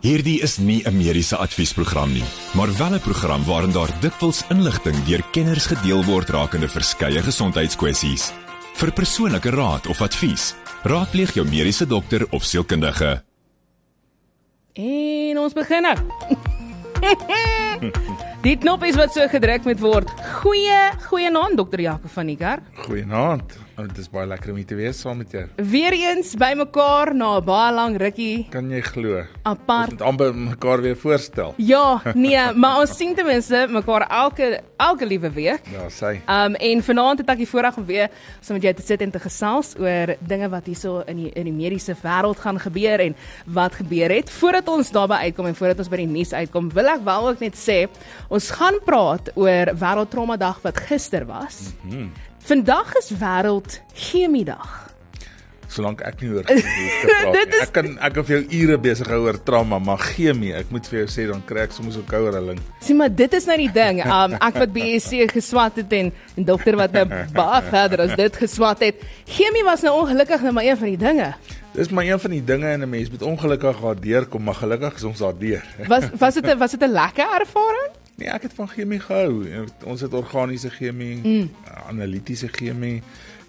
Hierdie is nie 'n mediese adviesprogram nie, maar wel 'n program waarin daar dikwels inligting deur kenners gedeel word rakende verskeie gesondheidskwessies. Vir persoonlike raad of advies, raadpleeg jou mediese dokter of sielkundige. En ons begin nou. Die knop is wat so gedruk moet word. Goeie, goeie naam dokter Jaco van die Kerk. Goeienaand. Oh, dit is baie lekker om hier te wees saam met jou. Weereens bymekaar na 'n baie lang rukkie. Kan jy glo? Apart. Ons moet amper mekaar weer voorstel. Ja, nee, maar ons sien ten minste mekaar elke elke liewe week. Ja, sy. Um en vanaand het ek die voorreg om weer saam met jou te sit en te gesels oor dinge wat hierso in die in die mediese wêreld gaan gebeur en wat gebeur het. Voordat ons daarby uitkom en voordat ons by die nuus uitkom, wil ek wel ook net sê, ons gaan praat oor Wêreldtrauma Dag wat gister was. Mm -hmm. Vandag is wêreld chemie dag. Solank ek nie hoor gepraat Dit nie. is- Ek kan ek kan vir jou ure besig hou oor trauma, maar chemie, ek moet vir jou sê dan kry ek soms 'n koue rilling. Sien maar dit is nou die ding. Um ek wat BSc geswat het en 'n dokter wat nou baie verder as dit geswat het. Chemie was nou ongelukkig nou maar een van die dinge. Dis maar een van die dinge in 'n mens moet ongelukkig daar deurkom, maar gelukkig is ons daar deur. Was was dit 'n was dit 'n lekker ervaring? Nee, ek het van chemie gehou. Ons het organiese chemie, mm. analitiese chemie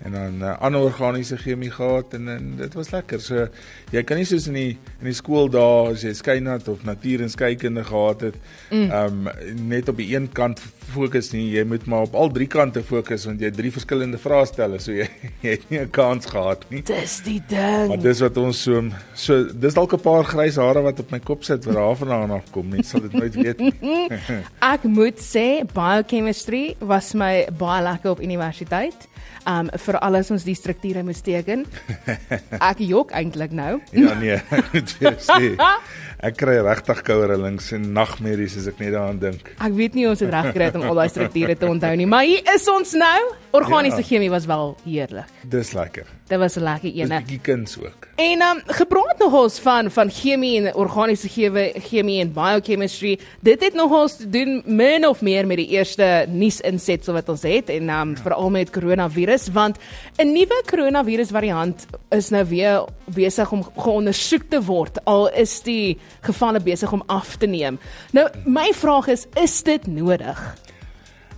en dan uh, ander organiese chemie gehad en, en dit was lekker. So jy kan nie soos in die in die skool daar as jy skynat of natuur en skeikunde gehad het, ehm mm. um, net op die een kant fokus nie. Jy moet maar op al drie kante fokus want jy het drie verskillende vraestelle, so jy, jy het nie 'n kans gehad nie. Dis die ding. Maar dis wat ons so so dis dalk 'n paar grys hare wat op my kop sit wat daarvandaan afkom. Mens sal dit nooit weet nie. Ek moet sê biochemistry was my baie lekker op universiteit. Um vir alles ons die strukture moes teken. Ek jok eintlik nou. Ja nee, ek moet vir sê. Ek kry regtig koue rillings en nagmerries as ek net daaraan dink. Ek weet nie ons het reg gekry om al daai strukture te onthou nie, maar hier is ons nou. Organiese Ja. chemie was wel heerlik. Dis lekker. Dit was 'n lekker Dis ene. bietjie kuns ook. En um gepraat nogals van van chemie en organiese chemie, chemie en biochemistry. Dit het nogals te doen min of meer met die eerste nuusinsetsel wat ons het en um veral met coronavirus want 'n nuwe coronavirus variant is nou weer besig om geondersoek te word al is die gevalle besig om af te neem. Nou my vraag is is dit nodig?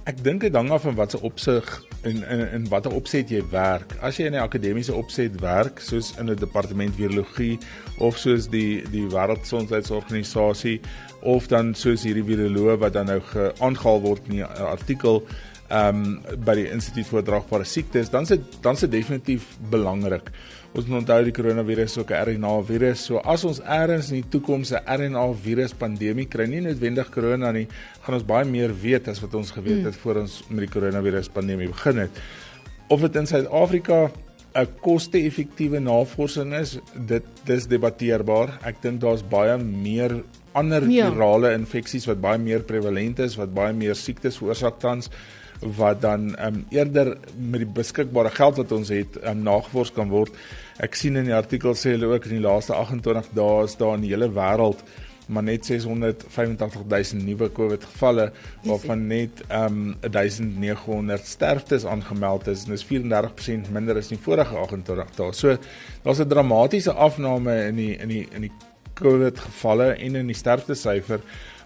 Ek dink dit hang af van watter opsig en in in watter opset jy werk. As jy in 'n akademiese opset werk, soos in 'n departement virologie of soos die die Wêreldgesondheidsorganisasie of dan soos hierdie viroloog wat dan nou geaangehaal word in 'n artikel ehm um, by die Instituut vir Oordraagbare Siektes, dan se dan se definitief belangrik. Ons moet onthou die koronavirus is ook 'n RNA virus. So as ons eers in die toekoms 'n RNA virus pandemie kry, nie noodwendig korona nie, gaan ons baie meer weet as wat ons geweet het voor ons met die koronavirus pandemie begin het. Of dit in Suid-Afrika 'n koste-effektiewe navorsing is, dit dis debatteerbaar. Ek dink daar's baie meer ander Ja. virale infeksies wat baie meer prevalent is, wat baie meer siektes veroorsaak tans wat dan um, eerder met die beskikbare geld wat ons het um, nagevors kan word. Ek sien in die artikel sê hulle ook in die laaste 28 dae is daar in die hele wêreld maar net 685 000 nuwe COVID gevalle waarvan net um 1900 sterftes aangemeld is en dis 34% minder as die vorige 28 dae. So daar's 'n dramatiese afname in die in die in die COVID gevalle en in die sterftesyfer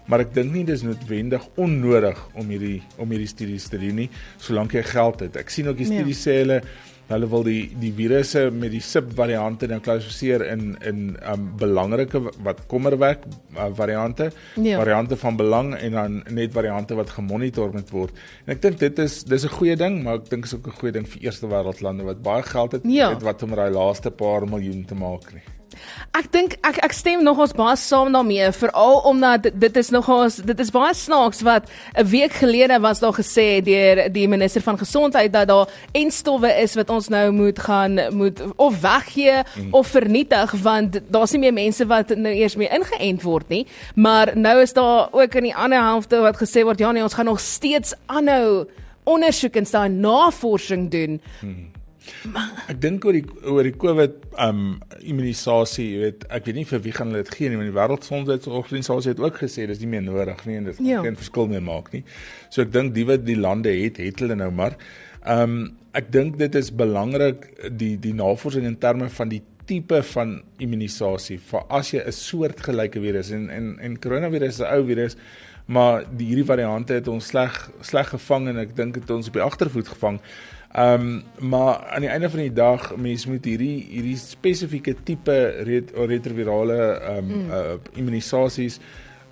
maar ek dink nie dis noodwendig onnodig om hierdie om hierdie studies te doen nie solank jy geld het. Ek sien ook die Ja. studies sê hulle hulle wil die die virusse met die subvariante nou klassifiseer in in um belangrike wat kommerwek uh, variante, Ja. variante van belang en dan net variante wat gemonitor moet word. En ek dink dit is dis 'n goeie ding, maar ek dink is ook 'n goeie ding vir eerste wêreldlande wat baie geld het, Ja. het wat om daai laaste paar miljoen te maak nie. Ek dink ek ek stem nogals baie saam daarmee veral omdat dit, is nogals dit is baie snaaks wat 'n week gelede was daar gesê deur die minister van gesondheid dat daar enstowwe is wat ons nou moet gaan moet of weggee mm. of vernietig want daar's nie meer mense wat nou eers meer ingeënt word nie maar nou is daar ook in die ander helfte wat gesê word ja nee ons gaan nog steeds aanhou ondersoek en daai navorsing doen. Ek dink oor die oor die COVID um immunisasie, jy weet, ek weet nie vir wie gaan hulle dit gee nie, want die Wêreldgesondheidsorganisasie het ook gesê dis nie meer nodig nie en dit gaan Ja. geen verskil meer maak nie. So ek dink die wat die lande het, het hulle nou maar. Um ek dink dit is belangrik die die navorsing in terme van die tipe van immunisasie vir as jy 'n soortgelyke virus en en en koronavirus is 'n ou virus, maar die hierdie variante het ons sleg sleg gevang en ek dink dit ons op die agtervoet gevang. Ehm um, maar aan die einde van die dag mens moet hierdie hierdie spesifieke tipe ret, retrovirale ehm um, mm. uh, immunisasies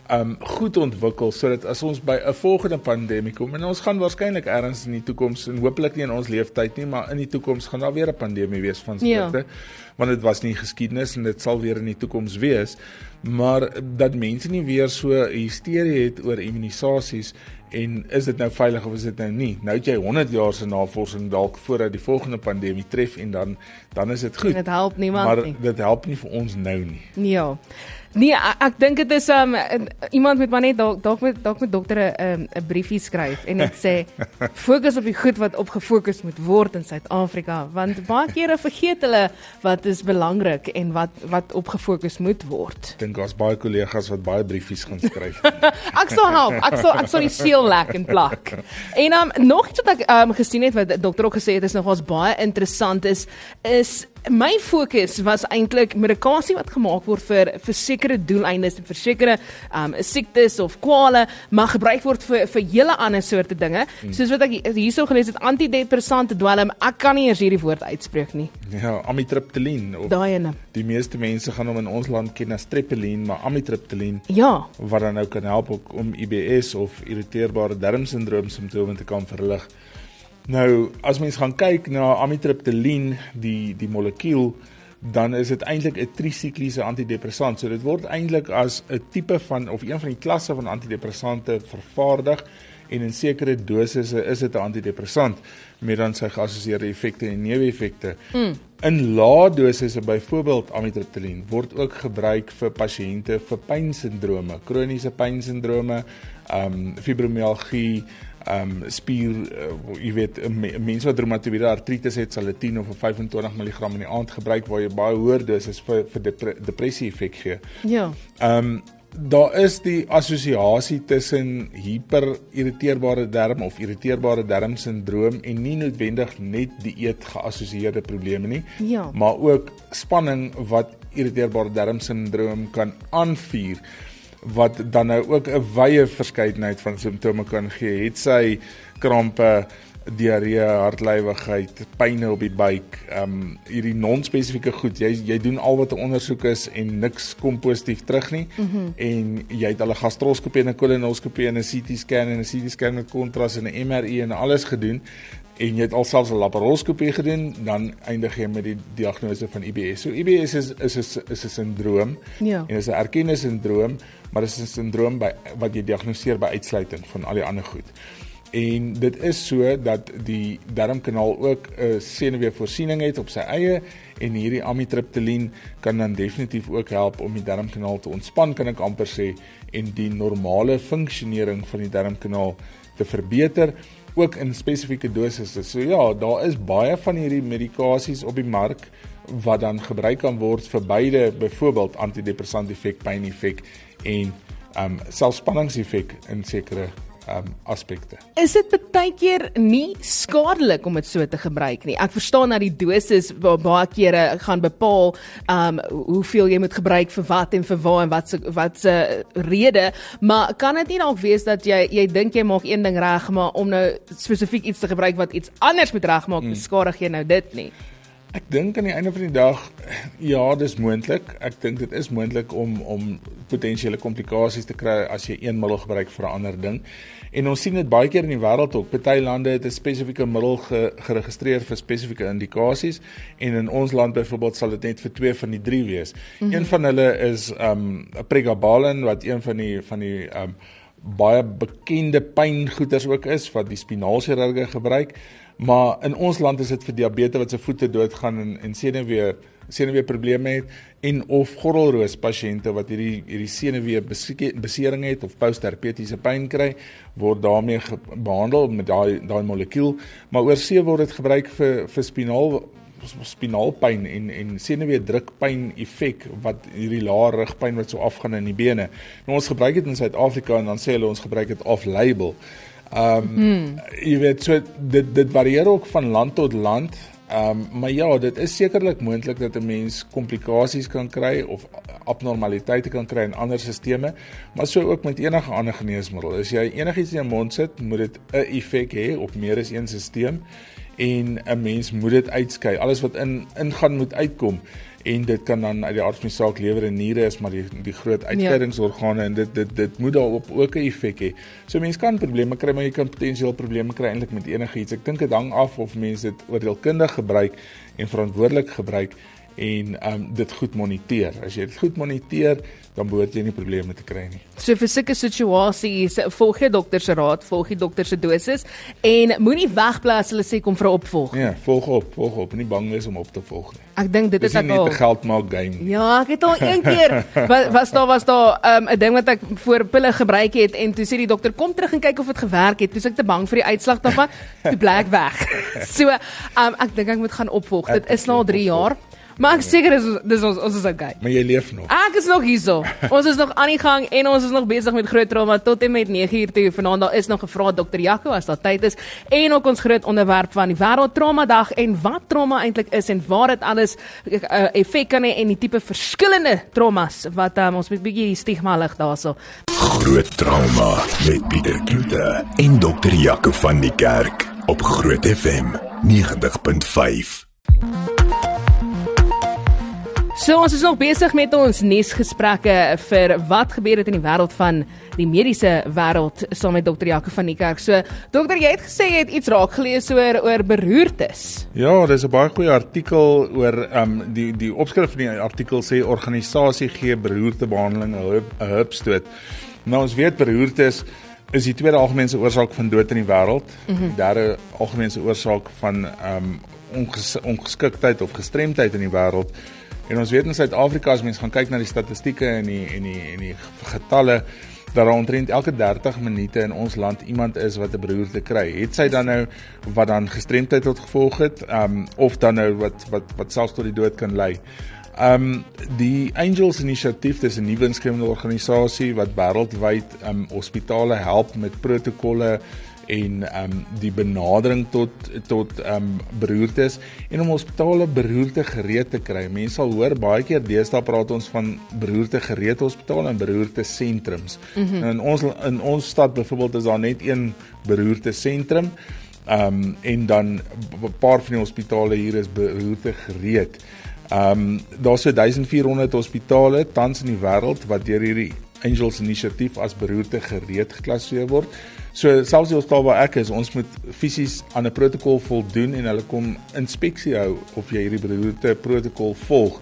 ehm um, goed ontwikkel sodat as ons by 'n volgende pandemie kom en ons gaan waarskynlik ergens in die toekoms en hopelik nie in ons lewenstyd nie maar in die toekoms gaan daar weer 'n pandemie wees van spekte ja. want dit was nie geskiedenis en dit sal weer in die toekoms wees maar dat mense nie weer so hysterie het oor immunisasies en is dit nou veilig of is dit nou nie? Nou het jy 100 jaar se navorsing dalk voordat die volgende pandemie tref en dan dan is dit goed. Dit help niemand maar nie. Maar dit help nie vir ons nou nie. Ja. Nee, ek, ek dink dit is um iemand met maar net dalk dalk met dalk met dokter 'n um, 'n briefie skryf en dit sê fokus op die goed wat op gefokus moet word in Suid-Afrika want baie kere vergeet hulle wat is belangrik en wat wat op gefokus moet word. Ek dink daar's baie kollegas wat baie briefies gaan skryf. ek sal help. Ek sal ek sal die seël lek en plak. En um nog iets wat ek um gesien het wat dokter ook gesê het is nogals baie interessant is is my fokus was eintlik medikasie wat gemaak word vir vir sekere doeleindes en vir sekere um siektes of kwale mag gebruik word vir vir hele ander soorte dinge. Hmm. Soos wat ek hierso gelees het antidepressante dwelm, ek kan nie eers hierdie woord uitspreek nie. Ja, amitriptyline of Daai ene. Die meeste mense gaan hom in ons land ken as triptyline, maar amitriptyline Ja. wat dan nou kan help om IBS of irriteerbare darmsindroom simptome te kan verlig. Nou, as mens gaan kyk na amitriptyline, die die molekuul, dan is dit eintlik 'n trisikliese antidepressant. So dit word eintlik as 'n tipe van of een van die klasse van antidepressante vervaardig en in sekere dosisse is dit 'n antidepressant met dan sy geassosieerde effekte en neeweffekte. Mm. In lae dosisse byvoorbeeld amitriptyline word ook gebruik vir pasiënte vir pynsindrome, kroniese pynsindrome, ehm um, fibromialgie, um, spier uh, jy weet mense wat reumatoïede artritis het sal 'n 10 of 'n 25 mg in die aand gebruik waar jy baie hoër dosis vir vir depre, depressie effek gee. Ja. Um, daar is die assosiasie tussen hiperirriteerbare darm of irriteerbare darmsindroom en nie noodwendig net dieet geassosieerde probleme nie, ja. maar ook spanning wat irriteerbare darmsindroom kan aanvuur wat dan nou ook 'n wye verskeidenheid van simptome kan gee. Het sy krampe, diarree, hartlywigheid, pynne op die buik, ehm um, hierdie non-spesifieke goed. Jy jy doen al wat 'n ondersoek is en niks kom positief terug nie. Mm -hmm. En jy het al 'n gastroskopie en 'n kolonoskopie en 'n CT scan en 'n CT scan met kontras en 'n MRI en alles gedoen en jy het alselfs 'n laparoskopie gedoen, dan eindig jy met die diagnose van IBS. So IBS is is is, is 'n sindroom ja. en is 'n erkende sindroom, maar dit is 'n sindroom by wat jy diagnoseer by uitsluiting van al die ander goed. En dit is so dat die darmkanaal ook 'n senuweevoorsiening het op sy eie en hierdie amitriptyline kan dan definitief ook help om die darmkanaal te ontspan kan ek amper sê en die normale funksionering van die darmkanaal te verbeter ook in spesifieke dosisse. So ja, daar is baie van hierdie medikasies op die mark wat dan gebruik kan word vir beide byvoorbeeld antidepressant effek, pyn effek en ehm um, selfspanningseffek in sekere um aspekte. Is dit baie keer nie skadelik om dit so te gebruik nie? Ek verstaan dat die dosis baie kere gaan bepaal um hoeveel jy moet gebruik vir wat en vir waar en wat se wat se rede, maar kan dit nie dalk wees dat jy jy dink jy maak een ding reg, maar om nou spesifiek iets te gebruik wat iets anders moet regmaak, hmm. beskadig jy nou dit nie? Ek dink aan die einde van die dag ja, dis moontlik. Ek dink dit is moontlik om om potensiële komplikasies te kry as jy een middel gebruik vir 'n ander ding. En ons sien dit baie keer in die wêreld ook. Party lande het 'n spesifieke middel ge, geregistreer vir spesifieke indikasies en in ons land byvoorbeeld sal dit net vir twee van die drie wees. Mm -hmm. Een van hulle is um pregabalin wat een van die van die um baie bekende pyngoeters ook is wat die spinaalchirurge gebruik. Maar in ons land is dit vir diabetes wat se voete doodgaan en en senuwee senuwee probleme het en of gordelroos pasiënte wat hierdie hierdie senuwee besering het of postherpetiese pyn kry word daarmee behandel met daai daai molekuul maar oorsee word dit gebruik vir vir spinaal spinaalpyn en en senuwee drukpyn effek wat hierdie lae rugpyn wat so afgaan in die bene. Nou ons gebruik dit in Suid-Afrika en dan sê hulle ons gebruik dit off label. Ehm um, hmm. jy weet so dit dit varieer ook van land tot land. Ehm um, maar ja, dit is sekerlik moontlik dat 'n mens komplikasies kan kry of abnormaliteite kan kry in ander stelsels, maar so ook met enige ander geneesmiddel. As jy enigiets in jou mond sit, moet dit 'n effek hê op meer as een stelsel en 'n mens moet dit uitskei. Alles wat in ingaan moet uitkom en dit kan dan uit die aard van die saak lewer en niere is maar die die groot uitscheidingsorgane ja. en dit dit dit moet daarop ook 'n effek hê. So mense kan probleme kry, maar jy kan potensieel probleme kry eintlik met enigiets. Ek dink dit hang af of mense dit oordeelkundig gebruik en verantwoordelik gebruik en um dit goed moniteer. As jy dit goed moniteer, dan behoort jy nie probleme te kry nie. So vir sulke situasies, volg jy dokter se raad, volg jy dokter se dosis en moenie wegbly as hulle sê kom vir 'n opvolg. Ja, volg op, volg op, nie bang wees om op te volg nie. Ek dink dit is ek al. Dit is geld maak game. Ja, ek het al een keer was, was daar was daar um, 'n um, ding wat ek voor pille gebruik het en toe sê die dokter kom terug en kyk of dit gewerk het. Toe ek te bang vir die uitslag daarvan, toe bly ek weg. so, um, ek dink ek moet gaan opvolg. Dit is nou 3 jaar. Maar ek seker is dis ons ons is okay. Maar jy leef nog. Ek is nog hierso. ons is nog aan die gang en ons is nog besig met groot trauma tot en met 9uur toe. Vanaand daar is nog gevra dokter Jaco as daar tyd is en ook ons groot onderwerp van die wêreld trauma dag en wat trauma eintlik is en waar dit alles uh, effek kan hê en die tipe verskillende traumas wat um, ons met bietjie stigma lig daarso. Groot trauma met Pieter Kloete en dokter Jaco van die kerk op Groot FM 90.5. So ons is nog besig met ons nuusgesprekke vir wat gebeur het in die wêreld van die mediese wêreld saam met dokter Jaco van die kerk. So dokter, jy het gesê jy het iets raak gelees oor oor beroertes. Ja, dis 'n baie goeie artikel oor ehm um, die die opskrif van die artikel sê organisasie gee beroertebehandeling 'n hupstoot. Nou ons weet beroertes is die tweede algemeenste oorsaak van dood in die wêreld. Mm -hmm. Die derde algemeenste oorsaak van ehm um, onges ongeskiktheid of gestremdheid in die wêreld. En ons weet in Suid-Afrika as mens gaan kyk na die statistieke en die en die en die getalle dat daar omtrent elke 30 minute in ons land iemand is wat 'n beroerte kry. Het sy dan nou wat dan gestremdheid tot gevolg het, um of dan nou wat wat wat selfs tot die dood kan lei. Um die Angels Initiatief is 'n nuwe inskrywende organisasie wat wêreldwyd um hospitale help met protokolle en ehm um, die benadering tot tot ehm um, beroertes en om hospitale beroerte gereed te kry. Mense sal hoor baie keer deesdae praat ons van beroerte gereed hospitale en beroerte sentrums. Mm -hmm. In ons in ons stad byvoorbeeld is daar net een beroerte sentrum. Ehm um, en dan 'n paar van die hospitale hier is beroerte gereed. Ehm um, daar's so 1400 hospitale tans in die wêreld wat deur hierdie Angels inisiatief as beroerte gereed geklassifiseer word. So selfs die hospitaal waar ek is, ons moet fisies aan 'n protokol voldoen en hulle kom inspeksie hou of jy hierdie beroerte protokol volg.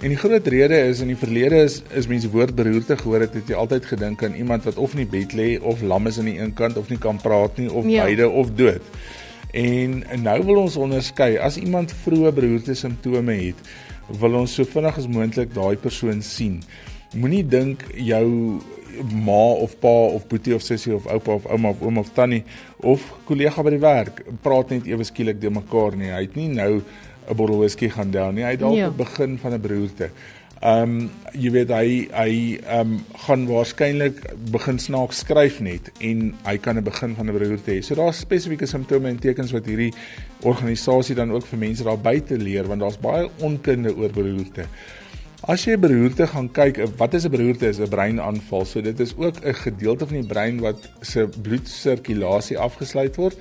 En die groot rede is in die verlede is is mense woord beroerte gehoor het, het jy altyd gedink aan iemand wat of in die bed lê of lam is aan die een kant of nie kan praat nie of ja. beide of dood. En nou wil ons onderskei as iemand vroeë beroerte simptome het, wil ons so vinnig as moontlik daai persoon sien. Moenie dink jou ma of pa of boetie of sussie of oupa of ouma of oom of tannie of kollega by die werk praat net ewe skielik de mekaar nie. Hy het nie nou 'n bottel whisky gaan down nie. Hy het dalk ja. begin van 'n beroerte. Ehm um, jy weet hy hy ehm um, gaan waarskynlik begin snaaks skryf net en hy kan 'n begin van 'n beroerte hê. So daar's spesifieke simptome en tekens wat hierdie organisasie dan ook vir mense daar buite leer want daar's baie onkunde oor beroerte. As jy beroerte gaan kyk, wat is 'n beroerte? Is 'n breinaanval. So dit is ook 'n gedeelte van die brein wat se bloedsirkulasie afgesluit word.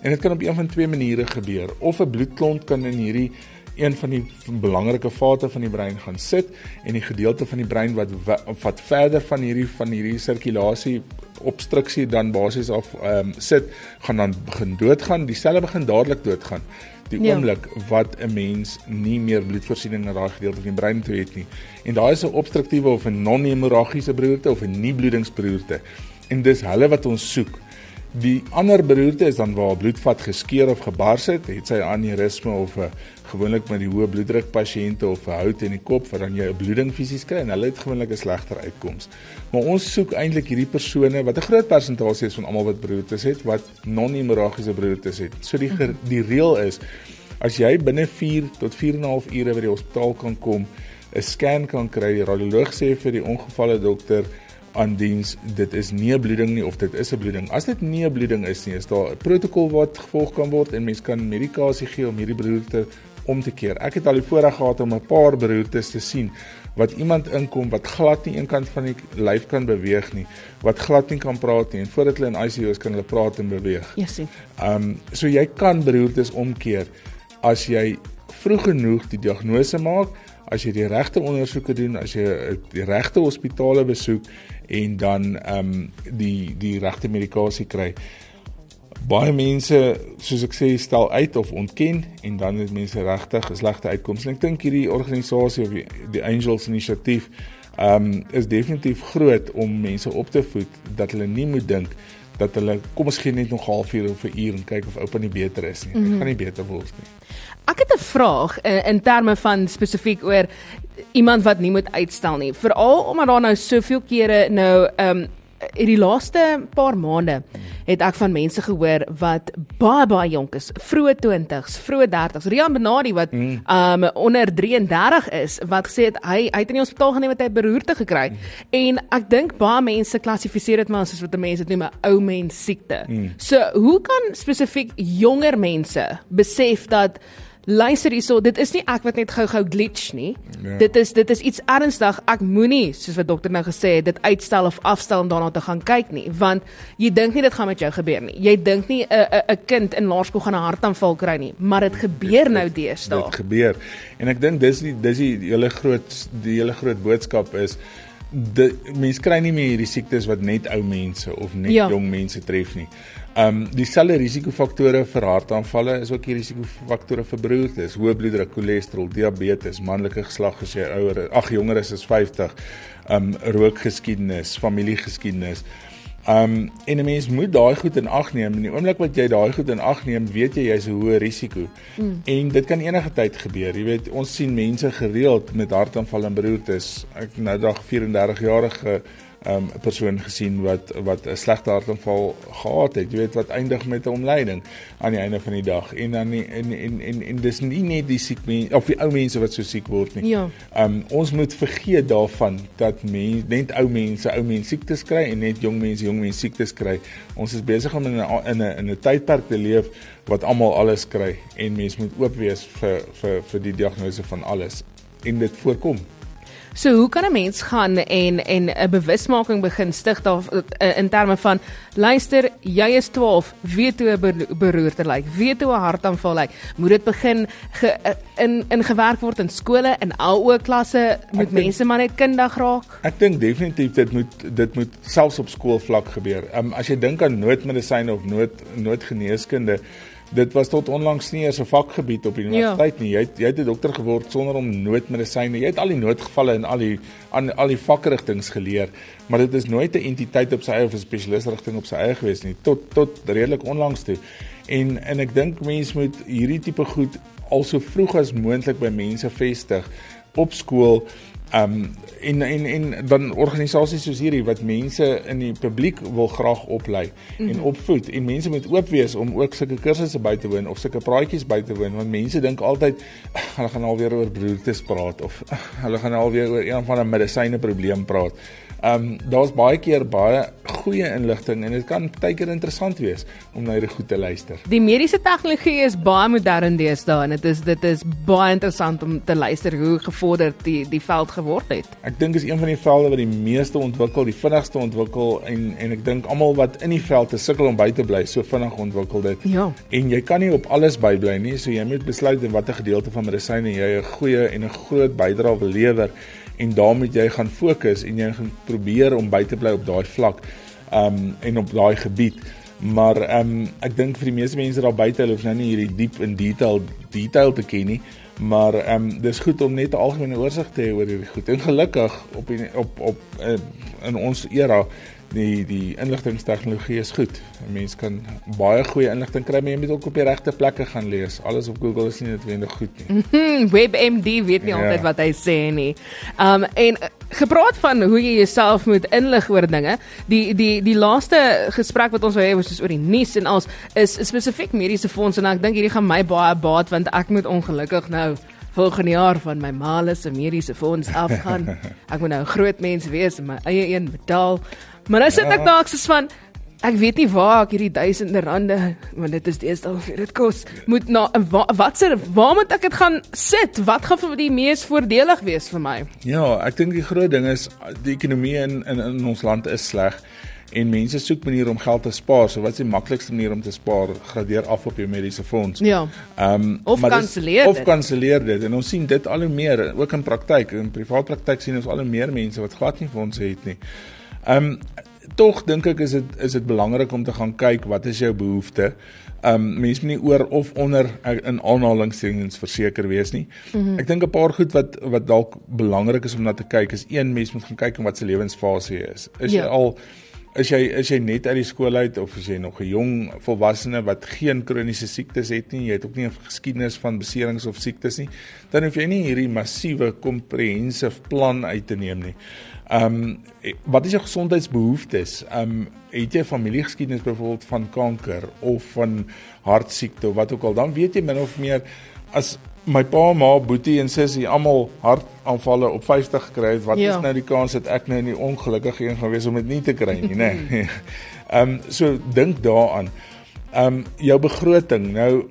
En dit kan op een van twee maniere gebeur. Of 'n bloedklont kan in hierdie een van die belangrike vate van die brein gaan sit en die gedeelte van die brein wat wat verder van hierdie van hierdie sirkulasie obstruksie dan basies af ehm um, sit gaan dan begin doodgaan. Die selle begin dadelik doodgaan die ja. oomblik wat 'n mens nie meer bloedvoorsiening na daai gedeelte van die brein toe het nie. En daai is 'n obstruktiewe of 'n non-hemorragiese beroerte of 'n nie-bloedingsberoerte. En dis hulle wat ons soek. Die ander beroerte is dan waar bloedvat geskeur of gebars het, het sy aneurisme of 'n gewoonlik met die hoë bloeddruk pasiënte of 'n hout in die kop wat dan jy 'n bloeding fisies kry en hulle het gewoonlik 'n slegter uitkoms. Maar ons soek eintlik hierdie persone wat 'n groot persentasie is van almal wat beroertes het wat non-hemorragiese beroertes het. So die die reël is as jy binne 4 tot 4 en 'n half ure by die hospitaal kan kom, 'n scan kan kry, die radioloog sê vir die ongevalle dokter aan diens dit is nie 'n bloeding nie of dit is 'n bloeding. As dit nie 'n bloeding is nie, is daar 'n protokol wat gevolg kan word en mens kan medikasie gee om hierdie beroerte om te keer. Ek het al die voorreg gehad om 'n paar beroertes te sien wat iemand inkom wat glad nie eenkant van die lyf kan beweeg nie, wat glad nie kan praat nie en voordat hulle in ICU is kan hulle praat en beweeg. Ja, sien. Ehm um, so jy kan beroertes omkeer as jy vroeg genoeg die diagnose maak, as jy die regte ondersoeke doen, as jy eh, die regte hospitale besoek en dan ehm um, die die regte medikasie kry. Baie mense, soos ek sê, stel uit of ontken en dan het mense regtig 'n slegte uitkoms. En ek dink hierdie organisasie of die, die Angels inisiatief ehm um, is definitief groot om mense op te voed dat hulle nie moet dink dat hulle kom ons gee net nog halfuur of 'n uur en kyk of oupa nie beter is nie. Dit mm -hmm. gaan nie beter word nie. Ek het 'n vraag in, eh, in terme van spesifiek oor iemand wat nie moet uitstel nie. Veral omdat daar nou soveel kere nou ehm um, in die laaste paar maande het ek van mense gehoor wat baie baie jonk is, vroeë 20s, vroeë 30s. Rian Benadi wat mm. um onder 33 is wat gesê het hy hy het in die hospitaal gaan net 'n beroerte gekry. Mm. En ek dink baie mense klassifiseer dit maar soos wat mense dit noem 'n ou mens siekte. Mm. So, hoe kan spesifiek jonger mense besef dat luister hierso, dit is nie ek wat net gou-gou glitch nie. Ja. Dit is dit is iets ernstig. Ek moenie, soos wat dokter nou gesê het, dit uitstel of afstel om daarna te gaan kyk nie, want jy dink nie dit gaan met jou gebeur nie. Jy dink nie 'n 'n 'n kind in laerskool gaan 'n hartaanval kry nie, maar dit gebeur dit, nou deesdae. Dit gebeur. En ek dink dis die dis die hele groot die hele groot boodskap is die mense kry nie meer hierdie siektes wat net ou mense of net ja. jong mense tref nie. Ehm um, dieselfde risikofaktore vir hartaanvalle is ook die risikofaktore vir beroertes, hoë bloeddruk, cholesterol, diabetes, manlike geslag as jy ouer, ag jonger is as 50, ehm um, rookgeskiedenis, familiegeskiedenis. Ehm um, en 'n mens moet daai goed in ag neem. In die oomblik wat jy daai goed in ag neem, weet jy jy's 'n hoë risiko. Mm. En dit kan enige tyd gebeur. Jy weet, ons sien mense gereeld met hartaanval en beroertes. Ek nou dag 34 jarige um, 'n persoon gesien wat wat 'n slegte hartaanval gehad het. Jy weet wat eindig met 'n omleiding aan die einde van die dag. En dan en en en en dis nie net die siek mense of die ou mense wat so siek word nie. Ja. Um ons moet vergeet daarvan dat mense net ou mense ou mense siektes kry en net jong mense jong mense siektes kry. Ons is besig om in 'n in 'n in 'n tydperk te leef wat almal alles kry en mense moet oop wees vir vir vir die diagnose van alles en dit voorkom. So hoe kan 'n mens gaan en en 'n bewusmaking begin stig daar eh, in terme van luister, jy is 12, weet hoe 'n beroerte lyk, weet hoe 'n hartaanval lyk. Moet dit begin ge, eh, in in gewerk word in skole en alou klasse moet denk, mense maar net kundig raak. Ek dink definitief dit moet dit moet selfs op skoolvlak gebeur. Um, as jy dink aan noodmedisyne of nood noodgeneeskunde dit was tot onlangs nie 'n vakgebied op die ja. universiteit ja. nie. Jy het, jy het 'n dokter geword sonder om noodmedisyne. Jy het al die noodgevalle en al die aan al die vakrigtinge geleer, maar dit is nooit 'n entiteit op sy eie of 'n spesialisrigting op sy eie gewees nie tot tot redelik onlangs toe. En en ek dink mense moet hierdie tipe goed al so vroeg as moontlik by mense vestig op skool Um en en en dan organisasies soos hierdie wat mense in die publiek wil graag oplei mm -hmm. en mhm. opvoed en mense moet oop wees om ook sulke kursusse by te woon of sulke praatjies by te woon want mense dink altyd hulle gaan alweer oor broertes praat of hulle gaan alweer oor een van 'n medisyne probleem praat. Ehm um, daar's baie keer baie goeie inligting en dit kan baie keer interessant wees om na hierdie goed te luister. Die mediese tegnologie is baie modern deesdae en dit is dit is baie interessant om te luister hoe gevorderd die die veld geword het. Ek dink is een van die velde wat die meeste ontwikkel, die vinnigste ontwikkel en en ek dink almal wat in die veld te sukkel om by te bly, so vinnig ontwikkel dit. Ja. En jy kan nie op alles bybly nie, so jy moet besluit in watter gedeelte van medisyne jy 'n goeie en 'n groot bydrae wil lewer en daarmee jy gaan fokus en jy gaan probeer om by te bly op daai vlak um en op daai gebied. Maar um ek dink vir die meeste mense daar buite hulle hoef nou nie hierdie diep in detail detail te ken nie. Maar um dis goed om net 'n algemene oorsig te hê oor hierdie goed. En gelukkig op die, op op uh, in ons era die die inligtingstegnologie is goed. 'n Mens kan baie goeie inligting kry, maar jy moet ook op die regte plekke gaan lees. Alles op Google is nie noodwendig goed nie. WebMD weet nie ja. altyd wat hy sê nie. Um en eh, gepraat van hoe jy jouself moet inlig oor dinge. Die die die laaste gesprek wat ons wou hê was oor die nuus en als is spesifiek mediese fonds en ek dink hierdie gaan my baie baat want ek moet ongelukkig nou volgende jaar van my maale se mediese fonds afgaan. Ek moet nou 'n groot mens wees en my eie een betaal. Maar nou sit ek daar ek sê van Ek weet nie waar ek hierdie duisende rande, want dit is deesdae hoeveel dit kos, moet na wa, watse waar moet ek dit gaan sit? Wat gaan vir die mees voordelig wees vir my? Ja, ek dink die groot ding is die ekonomie in in, in ons land is sleg en mense soek maniere om geld te spaar. So wat is die maklikste manier om te spaar? Gradeer af op jou mediese fonds. Ja. Ehm um, Of kanselleer Of dit. kanselleer dit. En ons sien dit al hoe meer ook in praktyk. In privaat praktyk sien ons al hoe meer mense wat glad nie fondse het nie. Ehm um, tog dink ek is dit is dit belangrik om te gaan kyk wat is jou behoefte. Ehm um, mense moet nie oor of onder eh, in aanhalingstekens verseker wees nie. Mm -hmm. Ek dink 'n paar goed wat wat dalk belangrik is om na te kyk is een mens moet gaan kyk en wat se lewensfase jy is. Is Ja. jy al is jy is jy net uit die skool uit of is jy nog 'n jong volwassene wat geen kroniese siektes het nie, jy het ook nie 'n geskiedenis van beserings of siektes nie, dan hoef jy nie hierdie massiewe comprehensive plan uit te neem nie. Ehm um, wat is jou gesondheidsbehoeftes? Ehm um, het jy familiegeskiedenis byvoorbeeld van kanker of van hartsiekte of wat ook al, dan weet jy min of meer as my pa, ma, boetie en sussie almal hartaanvalle op 50 gekry het, wat Ja. is nou die kans dat ek nou nie ongelukkig een gaan wees om dit nie te kry nie, nê? Nee. Ehm um, so dink daaraan. Ehm um, jou begroting. Nou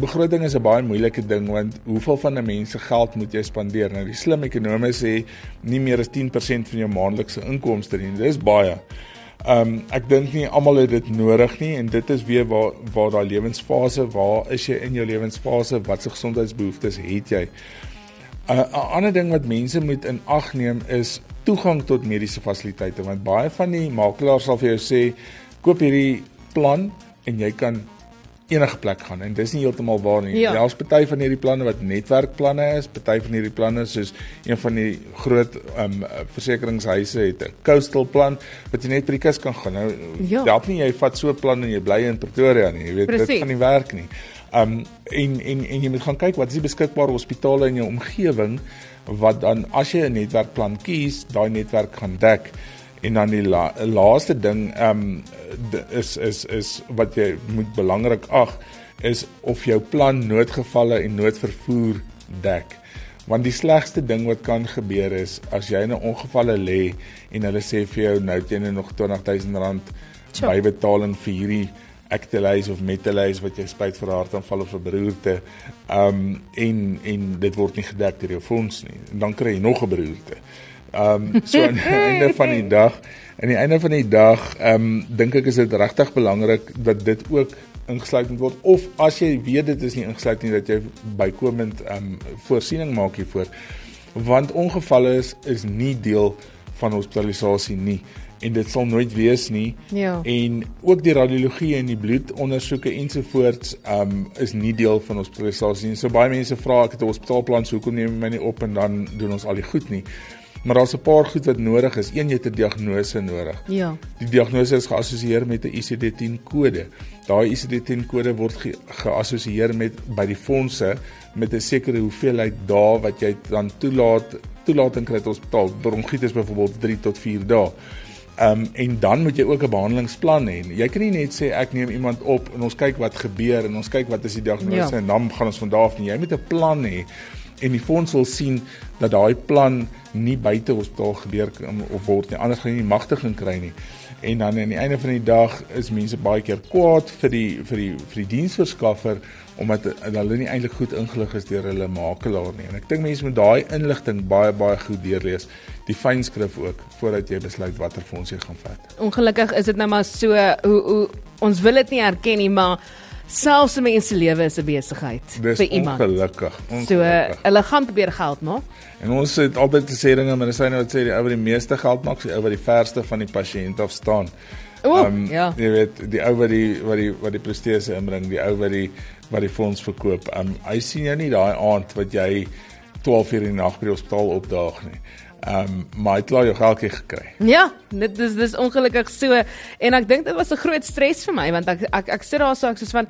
begroting is 'n baie moeilike ding want hoeveel van 'n mens se geld moet jy spandeer? Nou die slim ekonome sê nie meer as 10% van jou maandelikse inkomste nie. Dis baie. Ehm um, ek dink nie almal het dit nodig nie en dit is weer waar waar daai lewensfase, waar is jy in jou lewensfase? Wat se gesondheidsbehoeftes het jy? 'n 'n ander ding wat mense moet in ag neem is toegang tot mediese fasiliteite want baie van die makelaars sal vir jou sê koop hierdie plan en jy kan enige plek gaan en dis nie heeltemal waar nie. Ja. Daar's party van hierdie planne wat netwerkplanne is, party van hierdie planne soos een van die groot ehm um, versekeringshuise het 'n coastal plan wat jy net by die kus kan gaan. Nou Ja. help nie jy vat so 'n plan en jy bly in Pretoria nie. Jy weet Precies. dit gaan nie werk nie. Um en en en jy moet gaan kyk wat is die beskikbare hospitale in jou omgewing wat dan as jy 'n netwerkplan kies, daai netwerk gaan dek. En dan die la, laaste ding um is is is wat jy moet belangrik ag is of jou plan noodgevalle en noodvervoer dek. Want die slegste ding wat kan gebeur is as jy in 'n ongevalle lê en hulle sê vir jou nou jy nou nog R20000 Tjoh. bybetaling vir hierdie Actelase of Metalase wat jy spuit vir 'n hartaanval of 'n beroerte. Um en en dit word nie gedek deur jou fonds nie. En dan kry jy nog 'n beroerte. Um so aan die einde van die dag, aan die einde van die dag, um dink ek is dit regtig belangrik dat dit ook ingesluit moet word of as jy weet dit is nie ingesluit nie dat jy bykomend um voorsiening maak hiervoor. Want ongevalle is is nie deel van hospitalisasie nie en dit sal nooit wees nie. Ja. En ook die radiologie en die bloedondersoeke ensovoorts um is nie deel van ons hospitalisasie nie. So baie mense vra ek het 'n hospitaalplan, so hoekom neem jy my nie op en dan doen ons al die goed nie. Maar daar's 'n paar goed wat nodig is. Een jy het 'n diagnose nodig. Ja. Die diagnose is geassosieer met 'n ICD-10 kode. Daai ICD-10 kode word ge geassosieer met by die fondse met 'n sekere hoeveelheid dae wat jy dan toelaat toelating kry tot hospitaal. Bronkietis byvoorbeeld 3 tot 4 dae. Um en dan moet jy ook 'n behandelingsplan hê. Jy kan nie net sê ek neem iemand op en ons kyk wat gebeur en ons kyk wat is die diagnose Ja. en dan gaan ons van daar af nie. Jy moet 'n plan hê en die fonds wil sien dat daai plan nie buite hospitaal gebeur of word nie. Anders gaan jy nie magtiging kry nie. En dan aan die einde van die dag is mense baie keer kwaad vir die vir die vir die diensverskaffer omdat hulle nie eintlik goed ingelig is deur hulle makelaar nie. En ek dink mense moet daai inligting baie baie goed deurlees, die fynskrif ook voordat jy besluit watter fonds jy gaan vat. Ongelukkig is dit nou maar so hoe hoe ons wil dit nie erken nie, maar selfs 'n mens se lewe is 'n besigheid Dis vir iemand. ongelukkig. So ongelukkig. hulle gaan probeer geld maak. En ons het altyd gesê dinge, medisyne wat sê die ou wat die meeste geld maak, is die ou wat die verste van die pasiënt af staan. O, Ehm, ja. Jy weet, die ou wat die wat die wat die prestese inbring, die ou wat die wat die fonds verkoop. Um hy sien jou nie daai aand wat jy 12 uur in die nag by die hospitaal opdaag nie. Ehm um, maar hy het klaar jou geldjie gekry. Ja, dit is dis ongelukkig so en ek dink dit was 'n groot stres vir my want ek ek ek sit daar so ek soos van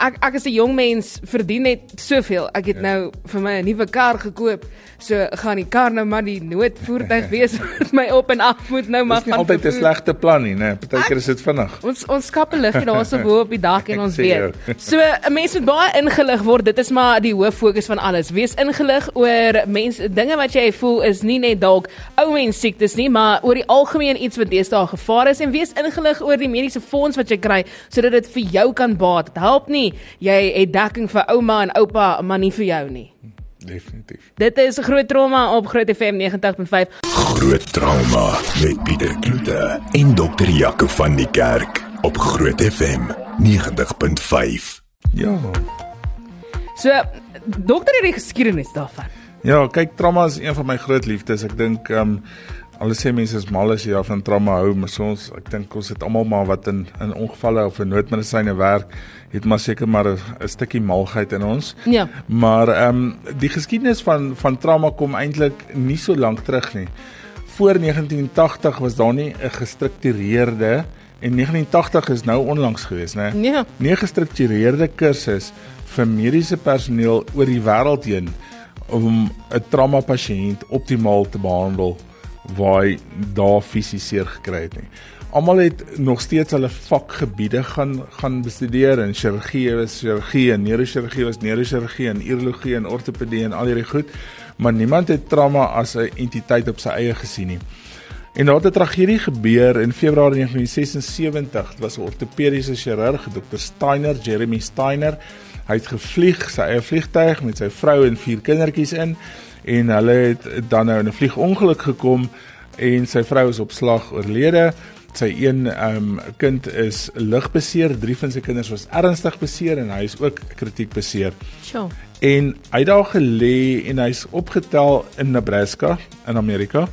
ek ek is 'n jong mens, verdien net soveel. Ek het ja. nou vir my 'n nuwe kar gekoop. So gaan die kar nou maar die noodvoertuig wees wat my op en af moet nou maar gaan. Dit is altyd 'n slegte plan nie, né? Partykeer is dit vinnig. Ons ons skappe lig hier daarso bo op die dak en ons weet. So 'n mens moet baie ingelig word. Dit is maar die hoof fokus van alles. Wees ingelig oor mense dinge wat jy voel is nie net dalk ou mens siektes nie, maar oor die algemeen iets wat deesdae gevaar is en wees ingelig oor die mediese fonds wat jy kry sodat dit vir jou kan baat. Dit help nie jy het dekking vir ouma en oupa, maar nie vir jou nie. Definitief. Dit is 'n groot trauma op Groot FM 90.5. Groot trauma met Pieter Kloete en dokter Jaco van die Kerk op Groot FM 90.5. Ja. So, dokter het die geskiedenis daarvan. Ja, kyk, trauma is een van my groot liefdes. Ek dink ehm um, alles sê mense is mal as jy van trauma hou, maar soms ek dink ons het almal maar wat in in ongevalle of in noodmedisyne werk, het maar seker maar 'n stukkie malgheid in ons. Ja. Maar ehm um, die geskiedenis van van trauma kom eintlik nie so lank terug nie. Voor 1980 was daar nie 'n gestruktureerde en 1980 is nou onlangs gewees, né? Ja. Nie gestruktureerde kursus vir mediese personeel oor die wêreld heen om 'n trauma pasiënt optimaal te behandel waar hy daar fisies seer gekry het nie. Almal het nog steeds hulle vakgebiede gaan gaan bestudeer en chirurgie was chirurgie en neurochirurgie was neurochirurgie en urologie en ortopedie en al hierdie goed, maar niemand het trauma as 'n entiteit op sy eie gesien nie. En daar het 'n tragedie gebeur in Februarie 1976. Dit was 'n ortopediese chirurg, Dr. Steiner, Jeremy Steiner. Hy het gevlieg sy eie vliegtyg met sy vrou en vier kindertjies in en hulle het dan nou in 'n vliegongeluk gekom en sy vrou is op slag oorlede. Sy een um kind is lig beseer, drie van sy kinders was ernstig beseer en hy is ook kritiek beseer. Sjoe. En hy het daar gelê en hy's opgetel in Nebraska in Amerika